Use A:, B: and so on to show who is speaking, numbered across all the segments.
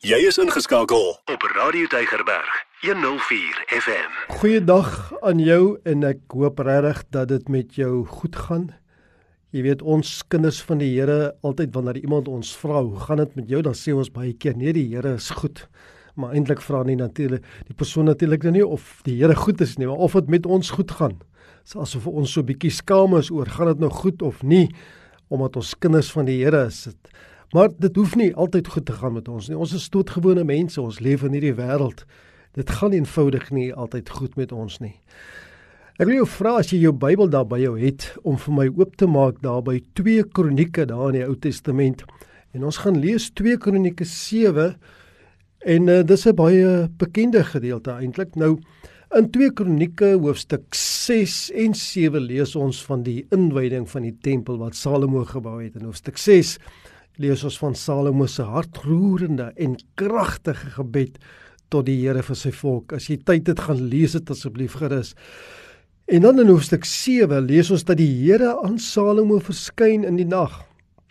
A: Jy is ingeskakel op Radio Deigerberg 104 FM.
B: Goeiedag aan jou en ek hoop regtig dat dit met jou goed gaan. Jy weet ons kinders van die Here altyd wanneer iemand ons vra, "Hoe gaan dit met jou?" dan sê ons baie keer, "Nee, die Here is goed." Maar eintlik vra nie natuurlik die persoon natuurlik nou nie of die Here goed is nie, maar of dit met ons goed gaan. Dit is asof ons so bietjie skaam is oor gaan dit nou goed of nie omdat ons kinders van die Here is. Het, maar dit hoef nie altyd goed te gaan met ons nie. Ons is doodgewone mense, ons leef in hierdie wêreld. Dit gaan eenvoudig nie altyd goed met ons nie. Ek wil jou vra as jy jou Bybel daar by jou het om vir my oop te maak daar by 2 Kronieke daar in die Ou Testament. En ons gaan lees 2 Kronieke 7 en uh, dis 'n baie bekende gedeelte eintlik. Nou In 2 Kronieke hoofstuk 6 en 7 lees ons van die inwyding van die tempel wat Salomo gebou het. In hoofstuk 6 lees ons van Salomo se hartroerende en kragtige gebed tot die Here vir sy volk. As jy tyd het gaan lees dit asseblief gerus. En dan in hoofstuk 7 lees ons dat die Here aan Salomo verskyn in die nag.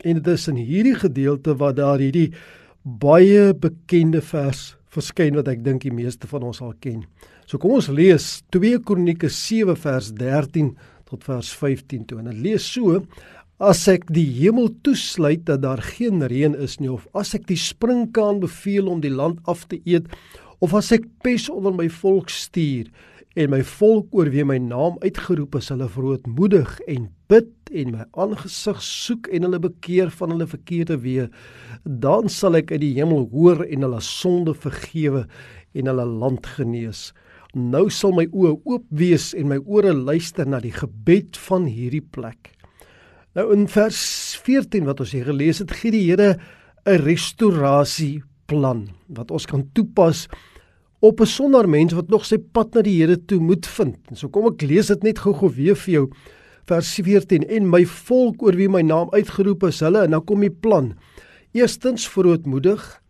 B: En dit is in hierdie gedeelte waar daar hierdie baie bekende vers verskyn wat ek dink die meeste van ons al ken. So kom ons lees 2 Kronieke 7 vers 13 tot vers 15 toe. En dit lees so: As ek die hemel toesluit dat daar geen reën is nie of as ek die sprinkaan beveel om die land af te eet of as ek pes onder my volk stuur en my volk oor wie my naam uitgeroep is hulle verootmoedig en bid en my aangesig soek en hulle bekeer van hulle verkeerde weë dan sal ek uit die hemel hoor en hulle sonde vergewe en hulle land genees. Nou sal my oë oop wees en my ore luister na die gebed van hierdie plek. Nou in vers 14 wat ons hier gelees het, gee die Here 'n restaurasieplan wat ons kan toepas op 'n sonder mens wat nog sy pad na die Here toe moet vind. En so kom ek lees dit net gou-gou weer vir jou. Vers 14 en my volk oor wie my naam uitgeroep is, hulle en dan kom die plan. Eerstens verootmoedig,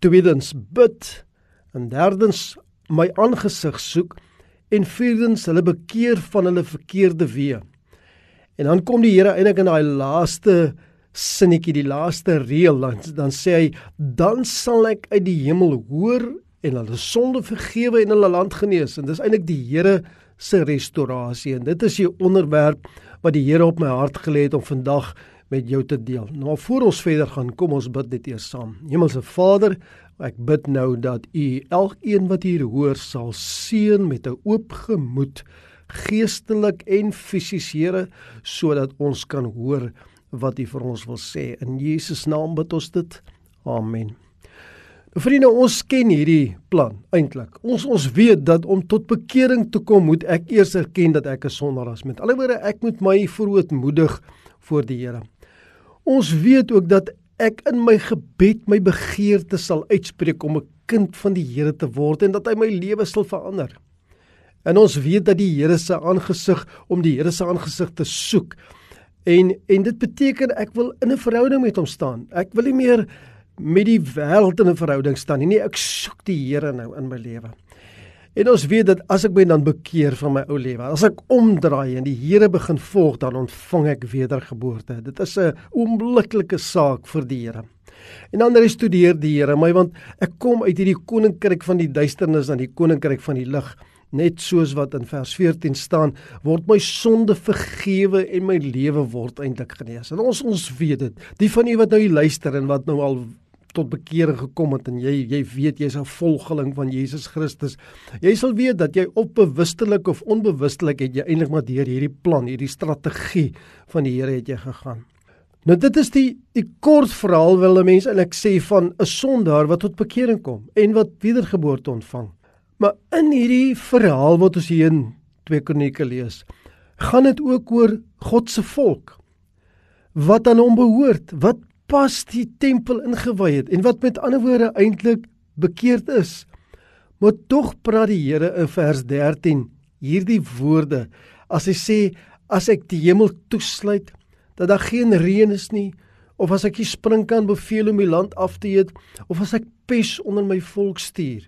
B: tweedens bid en derdens my aangesig soek en vierdens hulle bekeer van hulle verkeerde weë. En dan kom die Here eintlik in daai laaste sinnetjie, die laaste reël dan, dan sê hy dan sal ek uit die hemel hoor en hulle sonde vergewe en hulle land genees. En dis eintlik die Here se restaurasie en dit is die onderwerp wat die Here op my hart gelê het om vandag met jou te deel. Nou voor ons verder gaan, kom ons bid net eers saam. Hemelse Vader, Ek bid nou dat U elkeen wat hier hoor sal seën met 'n oop gemoed, geestelik en fisies, Here, sodat ons kan hoor wat U vir ons wil sê. In Jesus naam bid ons dit. Amen. Vriende, ons ken hierdie plan eintlik. Ons ons weet dat om tot bekering te kom, moet ek eers erken dat ek 'n sondaar is. Met ander woorde, ek moet my verootmoedig voor die Here. Ons weet ook dat ek in my gebed my begeerte sal uitspreek om 'n kind van die Here te word en dat hy my lewe sal verander. En ons weet dat die Here se aangesig om die Here se aangesig te soek. En en dit beteken ek wil in 'n verhouding met hom staan. Ek wil nie meer met die wêreld in 'n verhouding staan nie. Nee, ek soek die Here nou in my lewe. En ons weet dat as ek my dan bekeer van my ou lewe, as ek omdraai en die Here begin volg, dan ontvang ek wedergeboorte. Dit is 'n oombliklike saak vir die Here. En dan restudeer die Here my want ek kom uit hierdie koninkryk van die duisternis na die koninkryk van die lig. Net soos wat in vers 14 staan, word my sonde vergewe en my lewe word eintlik genees. En ons ons weet dit. Die van u wat nou luister en wat nou al tot bekering gekom het en jy jy weet jy's 'n volgeling van Jesus Christus. Jy sal weet dat jy op bewustelik of onbewustelik het jy eintlik maar deur hierdie plan, hierdie strategie van die Here het jy gegaan. Nou dit is die die kort verhaal wil 'n mens eintlik sê van 'n sondaar wat tot bekering kom en wat wedergeboorte ontvang. Maar in hierdie verhaal wat ons hier in 2 Kronieke lees, gaan dit ook oor God se volk wat aan hom behoort, wat pas die tempel ingewy het en wat met ander woorde eintlik bekeerd is. Maar tog praat die Here in vers 13 hierdie woorde as hy sê as ek die hemel toesluit dat daar geen reën is nie of as ek die sprinkaan beveel om die land af te eet of as ek pes onder my volk stuur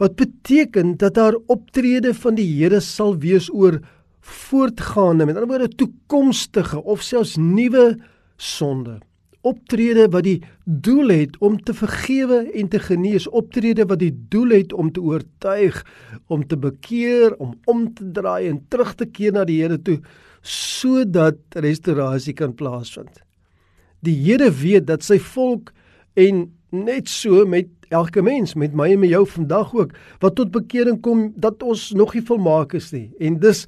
B: wat beteken dat daar optrede van die Here sal wees oor voortgaande met ander woorde toekomstige of selfs nuwe sonde optrede wat die doel het om te vergewe en te genees, optrede wat die doel het om te oortuig, om te bekeer, om om te draai en terug te keer na die Here toe sodat restaurasie kan plaasvind. Die Here weet dat sy volk en net so met elke mens met my en met jou vandag ook wat tot bekering kom dat ons nog nie volmaak is nie en dis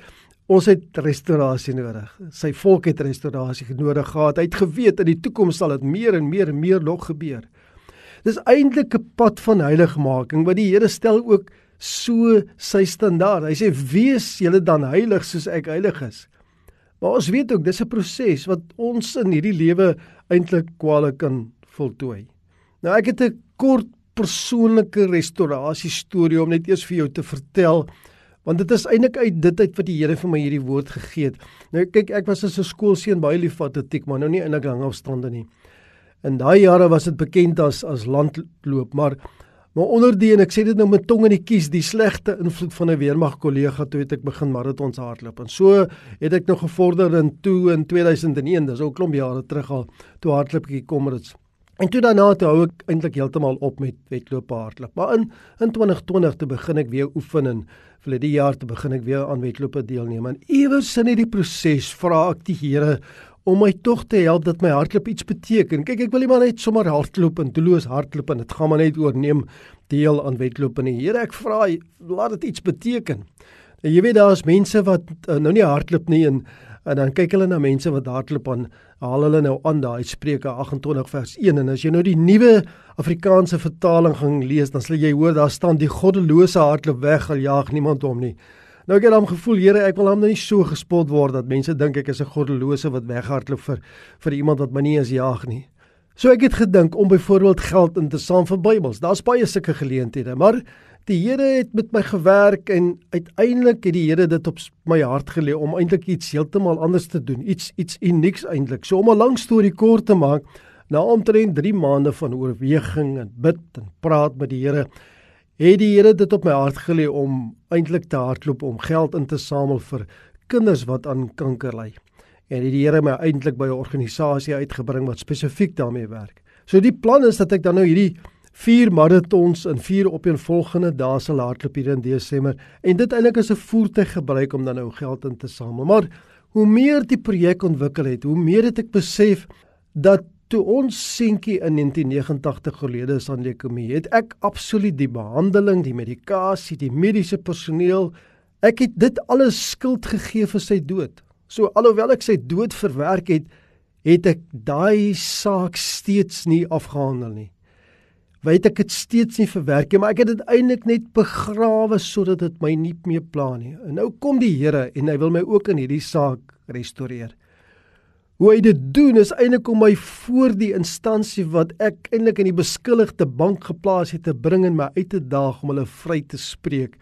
B: ons het restaurasie nodig. Sy volk het restaurasie nodig gehad. Hy het geweet in die toekoms sal dit meer en meer en meer nog gebeur. Dis eintlik 'n pad van heiligmaking wat die Here stel ook so sy standaard. Hy sê wees julle dan heilig soos ek heilig is. Maar ons weet ook dis 'n proses wat ons in hierdie lewe eintlik kwaliek kan voltooi. Nou ek het 'n kort persoonlike restaurasie storie om net eers vir jou te vertel want dit is eintlik uit dit uit wat die Here vir my hierdie woord gegee het. Nou kyk, ek was as 'n skoolseun baie lief vir atletiek, maar nou nie eintlik lang afstande nie. In daai jare was dit bekend as as landloop, maar maar onder die en ek sê dit nou met tong in die kies, die slegte invloed van 'n weermag kollega toe het ek begin maratons hardloop. En so het ek nog gevorder in toe in 2001, dis al klomp jare terug al toe hardloop ek die Comrades. En toe daarna toe hou ek eintlik heeltemal op met wedloop hardloop. Maar in in 2020 te begin ek weer oefen en vir die jaar te begin ek weer aan wedloop deelneem. En iewers in hierdie proses vra ek die Here om my tog te help dat my hardloop iets beteken. Kyk, ek wil nie maar net sommer hardloop en doelloos hardloop en dit gaan maar net oorneem deel aan wedloop en die Here ek vra laat dit iets beteken. En jy weet daar is mense wat uh, nou nie hardloop nie en en dan kyk hulle na mense wat hardloop aan haal hulle nou aan daai Spreuke 28 vers 1 en as jy nou die nuwe Afrikaanse vertaling gaan lees dan sal jy hoor daar staan die goddelose hardloop weg al jaag niemand hom nie. Nou ek het hom gevoel Here ek wil hom nou nie so gespot word dat mense dink ek is 'n goddelose wat weghardloop vir vir iemand wat my nie eens jaag nie. So ek het gedink om byvoorbeeld geld in te saam vir Bybels. Daar's baie sulke geleenthede, maar Die Here het met my gewerk en uiteindelik het die Here dit op my hart gelê om eintlik iets heeltemal anders te doen, iets iets unieks eintlik. So om 'n lang storie kort te maak, na omtrent 3 maande van oorweging en bid en praat met die Here, het die Here dit op my hart gelê om eintlik te hardloop om geld in te samel vir kinders wat aan kanker ly. En het die Here my eintlik by 'n organisasie uitgebring wat spesifiek daarmee werk. So die plan is dat ek dan nou hierdie vier marathons in vier opeenvolgende dae sal hardloop hier in Desember en dit eintlik as 'n voertuig gebruik om dan nou geld in te samel. Maar hoe meer die projek ontwikkel het, hoe meer het ek besef dat toe ons seentjie in 1989 gelede is aan leukemie, het ek absoluut die behandeling, die medikasie, die mediese personeel, ek het dit alles skuld gegee vir sy dood. So alhoewel ek sy dood verwerk het, het ek daai saak steeds nie afgehandel nie weet ek dit steeds nie verwerk nie, maar ek het dit eintlik net begrawe sodat dit my nie meer pla nie. En nou kom die Here en hy wil my ook in hierdie saak restoreer. Hoe hy dit doen is eintlik om my voor die instansie wat ek eintlik in die beskuldigde bank geplaas het te bring en my uit te daag om hulle vry te spreek.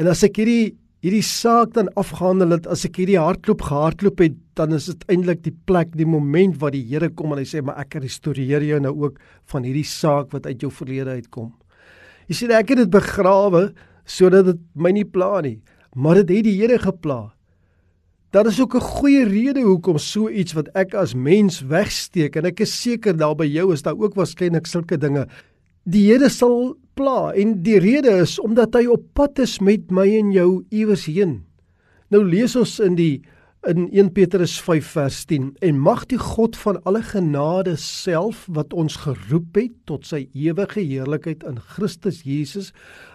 B: En as ek hierdie hierdie saak dan afgehandel het as ek hierdie hardloop gehardloop het dan is dit eintlik die plek die moment waar die Here kom en hy sê maar ek restoreer jou nou ook van hierdie saak wat uit jou verlede uitkom. Jy sien ek het dit begrawe sodat dit my nie pla nie, maar dit het die Here gepla. Daar is ook 'n goeie rede hoekom so iets wat ek as mens wegsteek en ek is seker daar by jou is daar ook waarskynlik sulke dinge. Die Here sal pla en die rede is omdat hy op pad is met my en jou iewers heen. Nou lees ons in die in 1 Petrus 5 vers 10 en mag die God van alle genade self wat ons geroep het tot sy ewige heerlikheid in Christus Jesus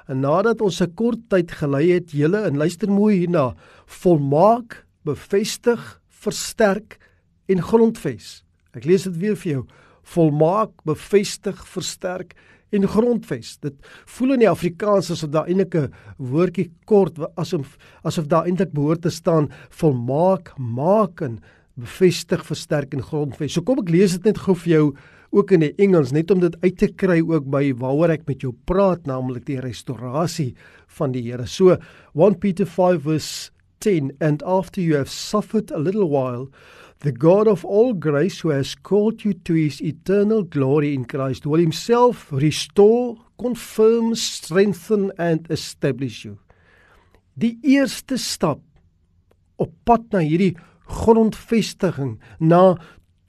B: en nadat ons 'n kort tyd gelei het julle en luister mooi hierna volmaak bevestig versterk en grondves ek lees dit weer vir jou volmaak bevestig versterk en grondves. Dit voel in die Afrikaans asof daar eintlik 'n woordjie kort asof asof daar eintlik behoort te staan volmaak, maak en bevestig, versterk en grondves. So kom ek lees dit net gou vir jou ook in die Engels net om dit uit te kry ook by waaroor ek met jou praat, naamlik die restaurasie van die Here. So 1 Peter 5 verse 10 and after you have suffered a little while The God of all grace, who has called you to his eternal glory in Christ, will himself restore, confirm, strengthen, and establish you. Die eerste stap op pad na hierdie grondvestiging, na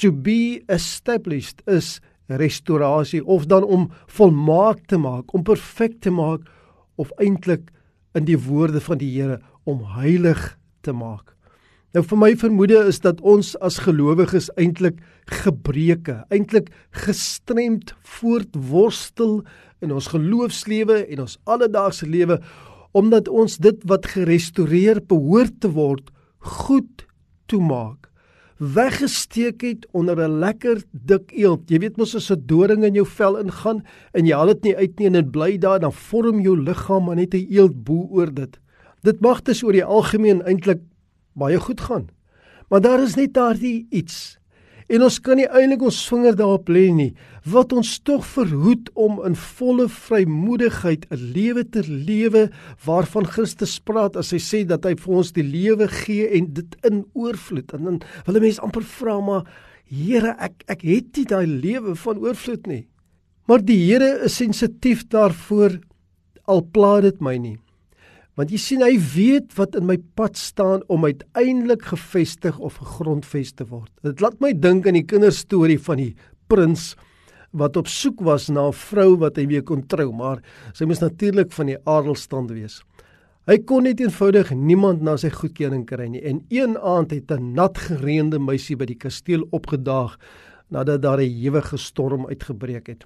B: to be established is restaurasie of dan om volmaak te maak, om perfek te maak of eintlik in die woorde van die Here om heilig te maak. Nou vir my vermoede is dat ons as gelowiges eintlik gebreke, eintlik gestremd voortworstel in ons geloofslewe en ons alledaagse lewe omdat ons dit wat gerestoreer behoort te word goed toemaak weggesteek het onder 'n lekker dik eelt. Jy weet mos as 'n doring in jou vel ingaan en jy haal dit nie uit nie en dit bly daar, dan vorm jou liggaam maar net 'n eelt bo oor dit. Dit mag dus oor die algemeen eintlik baie goed gaan. Maar daar is net daardie iets En ons kan nie eintlik ons vinger daarop lê nie wat ons tog verhoed om in volle vrymoedigheid 'n lewe te lewe waarvan Christus praat as hy sê dat hy vir ons die lewe gee en dit in oorvloed. En dan wil 'n mens amper vra maar Here, ek ek het nie daai lewe van oorvloed nie. Maar die Here is sensitief daarvoor al pla dit my nie. Want jy sien hy weet wat in my pad staan om uiteindelik gefestig of gegrondves te word. Dit laat my dink aan die kinderstorie van die prins wat op soek was na 'n vrou wat hy weer kon trou, maar sy moes natuurlik van die adelstand wees. Hy kon net eenvoudig niemand na sy goedkeuring kry nie en een aand het 'n nat gereende meisie by die kasteel opgedaag nadat daar 'n ewige storm uitgebreek het.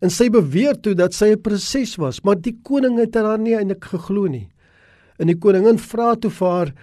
B: En sy beweer toe dat sy 'n prinses was, maar die koning het haar nie eintlik geglo nie. En die koningin vra toe vir haar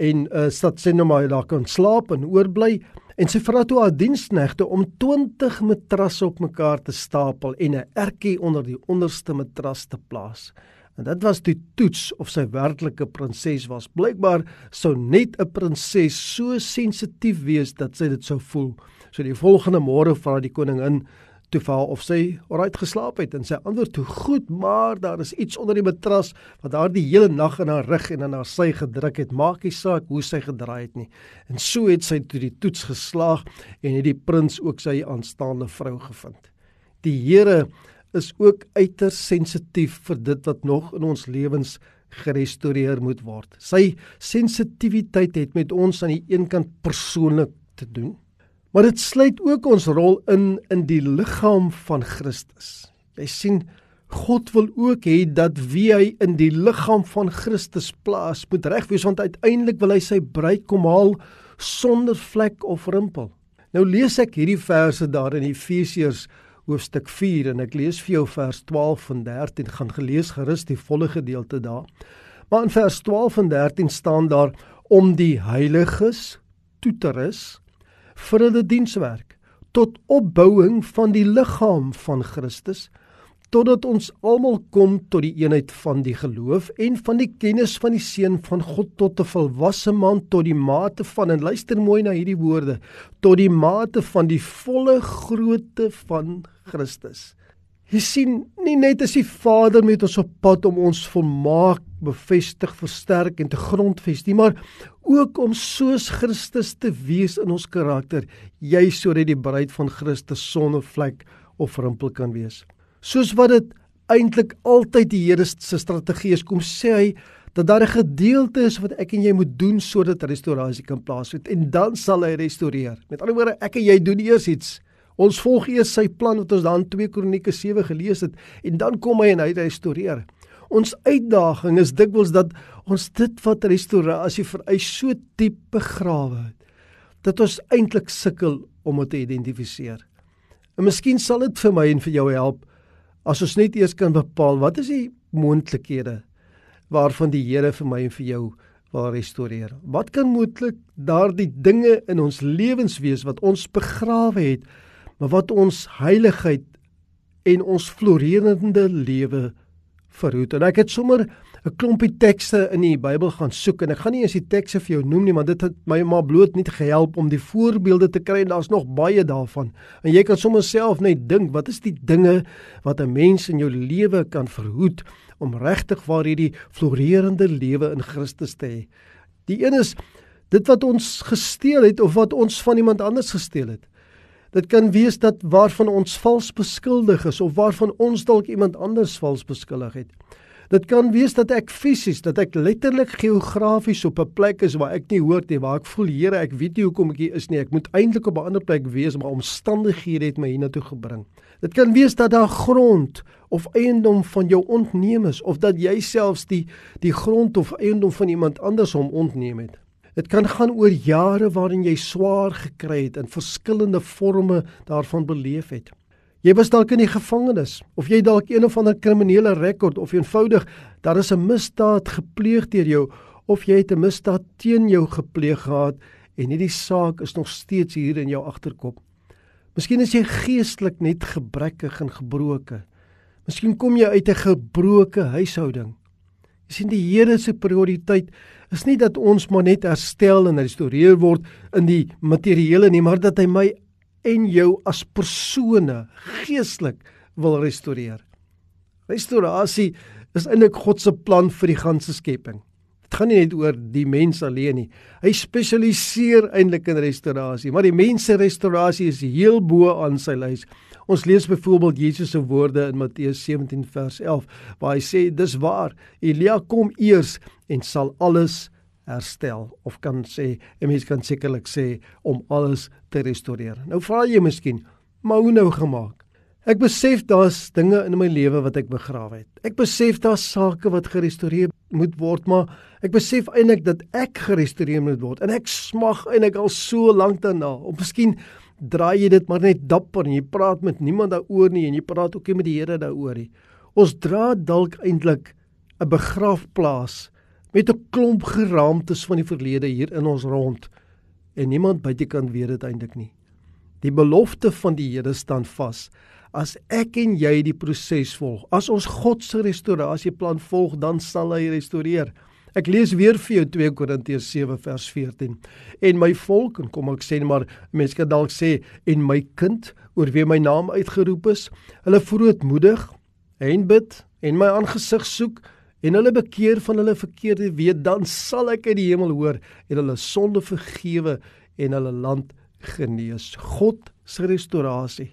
B: en uh, stad sê nou maar daar kan slaap en oorbly en sy vra toe haar diensknegte om 20 matrasse op mekaar te stapel en 'n ertjie onder die onderste matras te plaas. En dit was die toets of sy werklike prinses was. Blykbaar sou net 'n prinses so sensitief wees dat sy dit sou voel. So die volgende môre vra die koningin toe vir haar of sy oral geslaap het en sy antwoord toe goed, maar daar is iets onder die matras wat haar die hele nag in haar rug en in haar sy gedruk het. Maak nie saak hoe sy gedraai het nie. En so het sy toe die toets geslaag en het die prins ook sy aanstaande vrou gevind. Die Here is ook uiters sensitief vir dit wat nog in ons lewens gerestoreer moet word. Sy sensitiwiteit het met ons aan die een kant persoonlik te doen Maar dit sluit ook ons rol in in die liggaam van Christus. Jy sien God wil ook hê dat wie hy in die liggaam van Christus plaas, moet reg wees want uiteindelik wil hy sy bruid kom haal sonder vlek of rimpel. Nou lees ek hierdie verse daar in Efesiërs hoofstuk 4 en ek lees vir jou vers 12 en 13 gaan gelees gerus die volle gedeelte daar. Maar in vers 12 en 13 staan daar om die heiliges toe te rus vir hulle dienswerk tot opbouing van die liggaam van Christus totdat ons almal kom tot die eenheid van die geloof en van die kennis van die seun van God tot 'n volwasse man tot die mate van en luister mooi na hierdie woorde tot die mate van die volle grootte van Christus Jy sien nie net as die Vader met ons op pad om ons volmaak bevestig, versterk en te grondves nie, maar ook om soos Christus te wees in ons karakter, jy sodat die bruid van Christus sonder vlek of rimpel kan wees. Soos wat dit eintlik altyd die Here se strategie is, kom sê hy dat daar 'n gedeelte is wat ek en jy moet doen sodat restaurasie kan plaasvind en dan sal hy restoreer. Met ander woorde, ek en jy doen eers iets Ons volg eers sy plan wat ons dan 2 Kronieke 7 gelees het en dan kom hy en hy restoreer. Ons uitdaging is dikwels dat ons dit wat restaurasie vereis so diep begrawe het dat ons eintlik sukkel om dit te identifiseer. En miskien sal dit vir my en vir jou help as ons net eers kan bepaal wat is die moontlikhede waarvan die Here vir my en vir jou wil restoreer. Wat kan moontlik daardie dinge in ons lewens wees wat ons begrawe het? Maar wat ons heiligheid en ons florerende lewe verhoed. En ek het sommer 'n klompie tekste in die Bybel gaan soek en ek gaan nie eens die tekste vir jou noem nie, want dit het my maar bloot nie gehelp om die voorbeelde te kry en daar's nog baie daarvan. En jy kan sommer self net dink, wat is die dinge wat 'n mens in jou lewe kan verhoed om regtig waar hierdie florerende lewe in Christus te hê? Die een is dit wat ons gesteel het of wat ons van iemand anders gesteel het. Dit kan wees dat waarvan ons vals beskuldig is of waarvan ons dalk iemand anders vals beskuldig het. Dit kan wees dat ek fisies, dat ek letterlik geografies op 'n plek is waar ek nie hoort nie, waar ek voel Here, ek weet nie hoekom ek hier is nie. Ek moet eintlik op 'n ander plek wees, maar omstandighede het my hiernatoe gebring. Dit kan wees dat daar grond of eiendom van jou ontneem is of dat jy selfs die die grond of eiendom van iemand anders hom ontneem het. Dit kan gaan oor jare waarin jy swaar gekry het en verskillende forme daarvan beleef het. Jy was dalk in die gevangenis of jy dalk een of ander kriminele rekord of eenvoudig daar is 'n misdaad gepleeg deur jou of jy het 'n misdaad teen jou gepleeg gehad en hierdie saak is nog steeds hier in jou agterkop. Miskien is jy geestelik net gebrekkig en gebroke. Miskien kom jy uit 'n gebroke huishouding. Jy sien die Here se prioriteit is nie dat ons maar net herstel en gerestoreer word in die materiële nie, maar dat hy my en jou as persone geestelik wil restoreer. Restaurasie is eintlik God se plan vir die ganse skepping. Gaan nie net oor die mens alleen nie. Hy spesialiseer eintlik in restaurasie, maar die mens se restaurasie is heel bo aan sy lys. Ons lees byvoorbeeld Jesus se woorde in Matteus 17 vers 11 waar hy sê dis waar Elia kom eers en sal alles herstel of kan sê 'n mens kan sekerlik sê om alles te restoreer. Nou vra jy miskien, maar hoe nou gemaak? Ek besef daar's dinge in my lewe wat ek begrawe het. Ek besef daar's sake wat gerestoreer moet word, maar ek besef eintlik dat ek gerestoreer moet word en ek smag eintlik al so lank daarna. Of miskien draai jy dit maar net dapper en jy praat met niemand daaroor nie en jy praat ook nie met die Here daaroor nie. Ons dra dalk eintlik 'n begrafplaas met 'n klomp geraamtes van die verlede hier in ons rond en niemand buitekant weet dit eintlik nie. Die belofte van die Here staan vas. As ek en jy die proses volg, as ons God se restaurasieplan volg, dan sal hy restoreer. Ek lees weer vir jou 2 Korintiërs 7 vers 14. En my volk, en kom ek sê maar mense kan dalk sê en my kind oor wie my naam uitgeroep is, hulle vrootmoedig en bid en my aangesig soek en hulle bekeer van hulle verkeerde weë, dan sal ek uit die hemel hoor en hulle sonde vergewe en hulle land genees. God se restaurasie.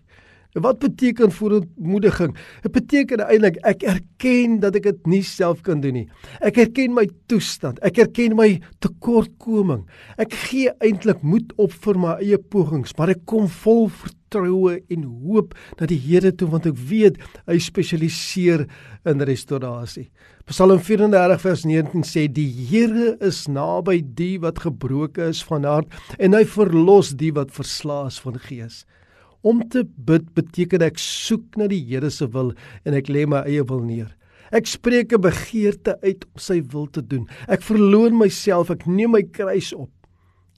B: En wat beteken voorontmoediging? Dit beteken eintlik ek erken dat ek dit nie self kan doen nie. Ek erken my toestand. Ek erken my tekortkoming. Ek gee eintlik moed op vir my eie pogings, maar ek kom vol vertroue en hoop dat die Here toe want ek weet hy spesialiseer in restaurasie. Psalm 34 vers 19 sê die Here is naby die wat gebroken is van hart en hy verlos die wat verslaas van gees. Om te bid beteken ek soek na die Here se wil en ek lê my eie wil neer. Ek spreek 'n begeerte uit om sy wil te doen. Ek verloon myself, ek neem my kruis op.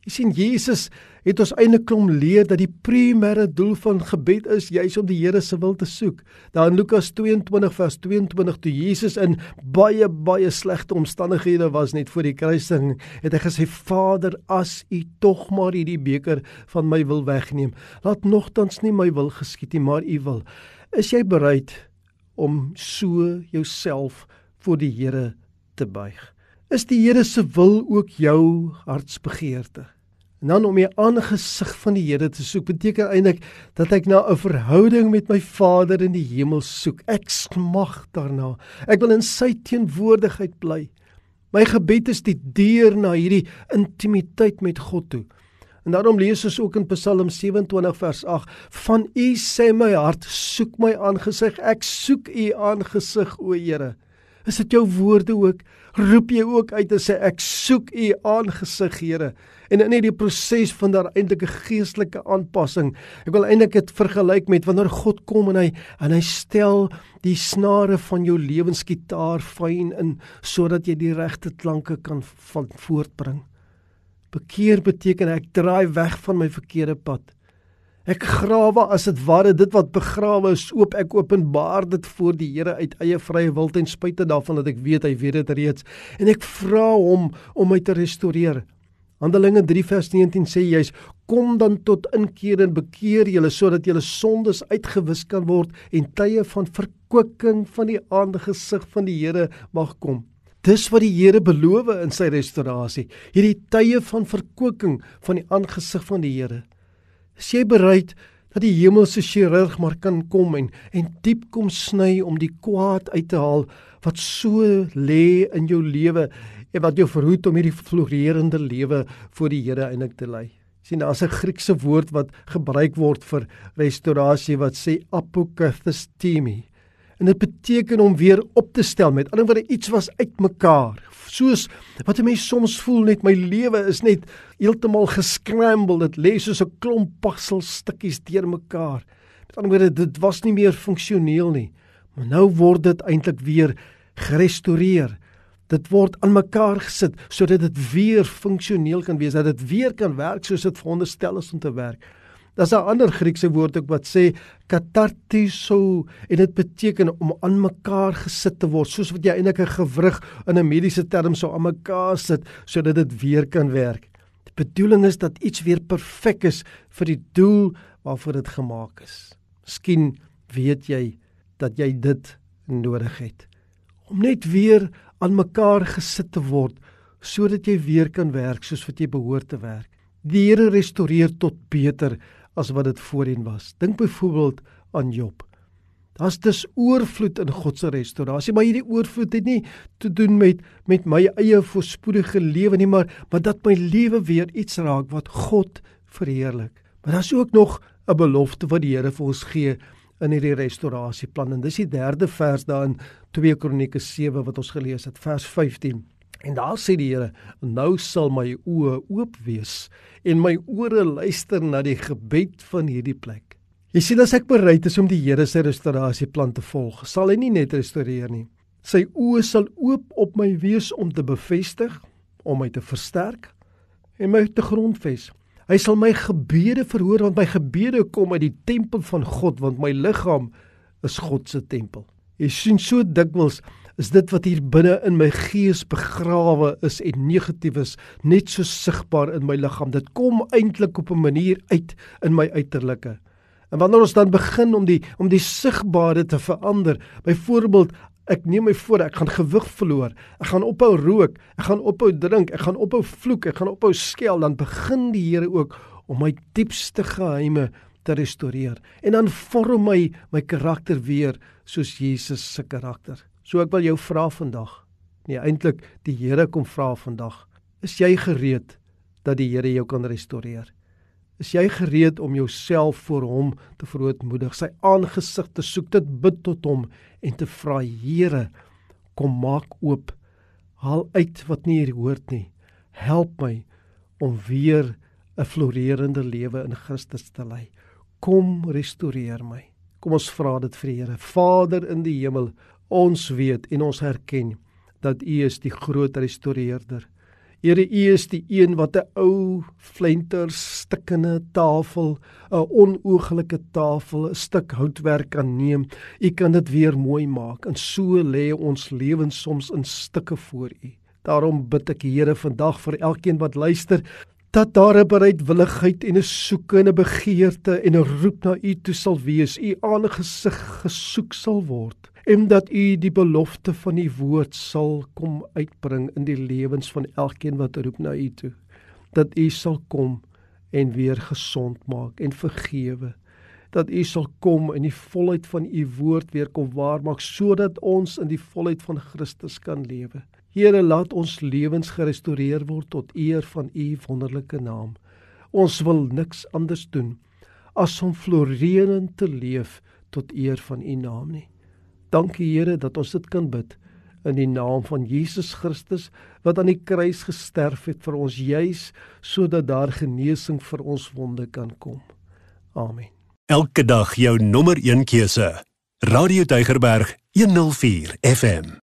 B: Jy sien Jesus het ons eintlik kom leer dat die primêre doel van gebed is juis om die Here se wil te soek. Daar in Lukas 22 vers 22 toe Jesus in baie baie slegte omstandighede was net voor die kruising, het hy gesê: "Vader, as U tog maar hierdie beker van my wil wegneem, laat nogtans nie my wil geskied nie, maar U wil." Is jy bereid om so jouself voor die Here te buig? Is die Here se wil ook jou hartsbegeerte? En dan om die aangesig van die Here te soek beteken eintlik dat ek na 'n verhouding met my Vader in die hemel soek. Ek smag daarna. Ek wil in sy teenwoordigheid bly. My gebed is die deur na hierdie intimiteit met God toe. En daarom lees ons ook in Psalm 27 vers 8: Van U sê my hart, soek my aangesig. Ek soek U aangesig, o Here. Is dit jou woorde ook? Roep jy ook uit en sê ek soek U aangesig, Here? En in hierdie proses van daar eintlik 'n geestelike aanpassing. Ek wil eintlik dit vergelyk met wanneer God kom en hy en hy stel die snare van jou lewensgitaar fyn in sodat jy die regte klanke kan van voortbring. Bekeer beteken ek draai weg van my verkeerde pad. Ek grawe as dit ware dit wat begrawe is oop ek openbaar dit voor die Here uit eie vrye wil ten spyte daarvan dat ek weet hy weet dit reeds en ek vra hom om my te restoreer. Handelinge 3 vers 19 sê juis kom dan tot inkeer en bekeer julle sodat julle sondes uitgewis kan word en tye van verkwikking van die aangesig van die Here mag kom. Dis wat die Here beloof in sy restaurasie, hierdie tye van verkwikking van die aangesig van die Here. Is jy bereid dat die hemelse chirurg maar kan kom en en diep kom sny om die kwaad uit te haal wat so lê in jou lewe en wat jou verhoed om hierdie floreerende lewe voor die Here eintlik te lei. sien daar's 'n Griekse woord wat gebruik word vir restaurasie wat sê apokathistemie. En dit beteken om weer op te stel met ander woorde iets was uitmekaar. Soos wat 'n mens soms voel net my lewe is net heeltemal gescramble. Dit lê soos 'n klomp pakselstukkies deurmekaar. Met ander woorde dit was nie meer funksioneel nie. Maar nou word dit eintlik weer gerestoreer. Dit word aan mekaar gesit sodat dit weer funksioneel kan wees, dat dit weer kan werk soos dit veronderstel is om te werk. Daar's 'n ander Griekse woord ook wat sê katartiso en dit beteken om aan mekaar gesit te word, soos wat jy eintlik 'n gewrig in 'n mediese term sou aan mekaar sit sodat dit weer kan werk. Die bedoeling is dat iets weer perfek is vir die doel waarvoor dit gemaak is. Miskien weet jy dat jy dit nodig het om net weer aan mekaar gesit te word sodat jy weer kan werk soos wat jy behoort te werk. Die Here restoreer tot beter as wat dit voorheen was. Dink byvoorbeeld aan Job. Daar's dus oorvloed in God se restaurasie, maar hierdie oorvloed het nie te doen met met my eie voorspoedige lewe nie, maar maar dat my lewe weer iets raak wat God verheerlik. Maar daar's ook nog 'n belofte wat die Here vir ons gee in hierdie restaurasieplan en dis die derde vers daarin 2 Kronieke 7 wat ons gelees het vers 15 en daar sê die Here nou sal my oë oop wees en my ore luister na die gebed van hierdie plek. Jy sien as ek bereid is om die Here se restaurasieplan te volg sal hy nie net restoreer nie. Sy oë sal oop op my wees om te bevestig om my te versterk en my te grondves. Hy sal my gebede verhoor want my gebede kom uit die tempel van God want my liggaam is God se tempel. Jy sien so dikwels is dit wat hier binne in my gees begrawe is en negatief is net so sigbaar in my liggaam. Dit kom eintlik op 'n manier uit in my uiterlike. En wanneer ons dan begin om die om die sigbare te verander, byvoorbeeld Ek neem my voor, ek gaan gewig verloor. Ek gaan ophou rook, ek gaan ophou drink, ek gaan ophou vloek, ek gaan ophou skel, dan begin die Here ook om my diepste geheime te restoreer. En dan vorm my my karakter weer soos Jesus se karakter. So ek wil jou vra vandag. Nee, eintlik die Here kom vra vandag. Is jy gereed dat die Here jou kan restoreer? Is jy gereed om jouself voor hom te verootmoedig, sy aangesig te soek, dit bid tot hom en te vra Here, kom maak oop. Haal uit wat nie hier hoort nie. Help my om weer 'n floreerende lewe in Christus te lei. Kom restoreer my. Kom ons vra dit vir die Here. Vader in die hemel, ons weet en ons erken dat U is die groot restoreerder. Here U is die een wat 'n ou flenter stikkende tafel, 'n onooglike tafel, 'n stuk houtwerk kan neem. U kan dit weer mooi maak en so lê ons lewens soms in stukke voor U. Daarom bid ek Here vandag vir elkeen wat luister dat daar 'n bereidwilligheid en 'n soeke en 'n begeerte en 'n roep na U toe sal wees. U aangesig gesoek sal word en dat u die belofte van die woord sal kom uitbring in die lewens van elkeen wat roep na u toe. Dat u sal kom en weer gesond maak en vergewe. Dat u sal kom in die volheid van u woord weer kom waar maak sodat ons in die volheid van Christus kan lewe. Here laat ons lewens gerestoreer word tot eer van u wonderlike naam. Ons wil niks anders doen as om floreerend te leef tot eer van u naam nie Dankie Here dat ons dit kan bid in die naam van Jesus Christus wat aan die kruis gesterf het vir ons juis sodat daar genesing vir ons wonde kan kom. Amen.
A: Elke dag jou nommer 1 keuse. Radio Deugerberg 104 FM.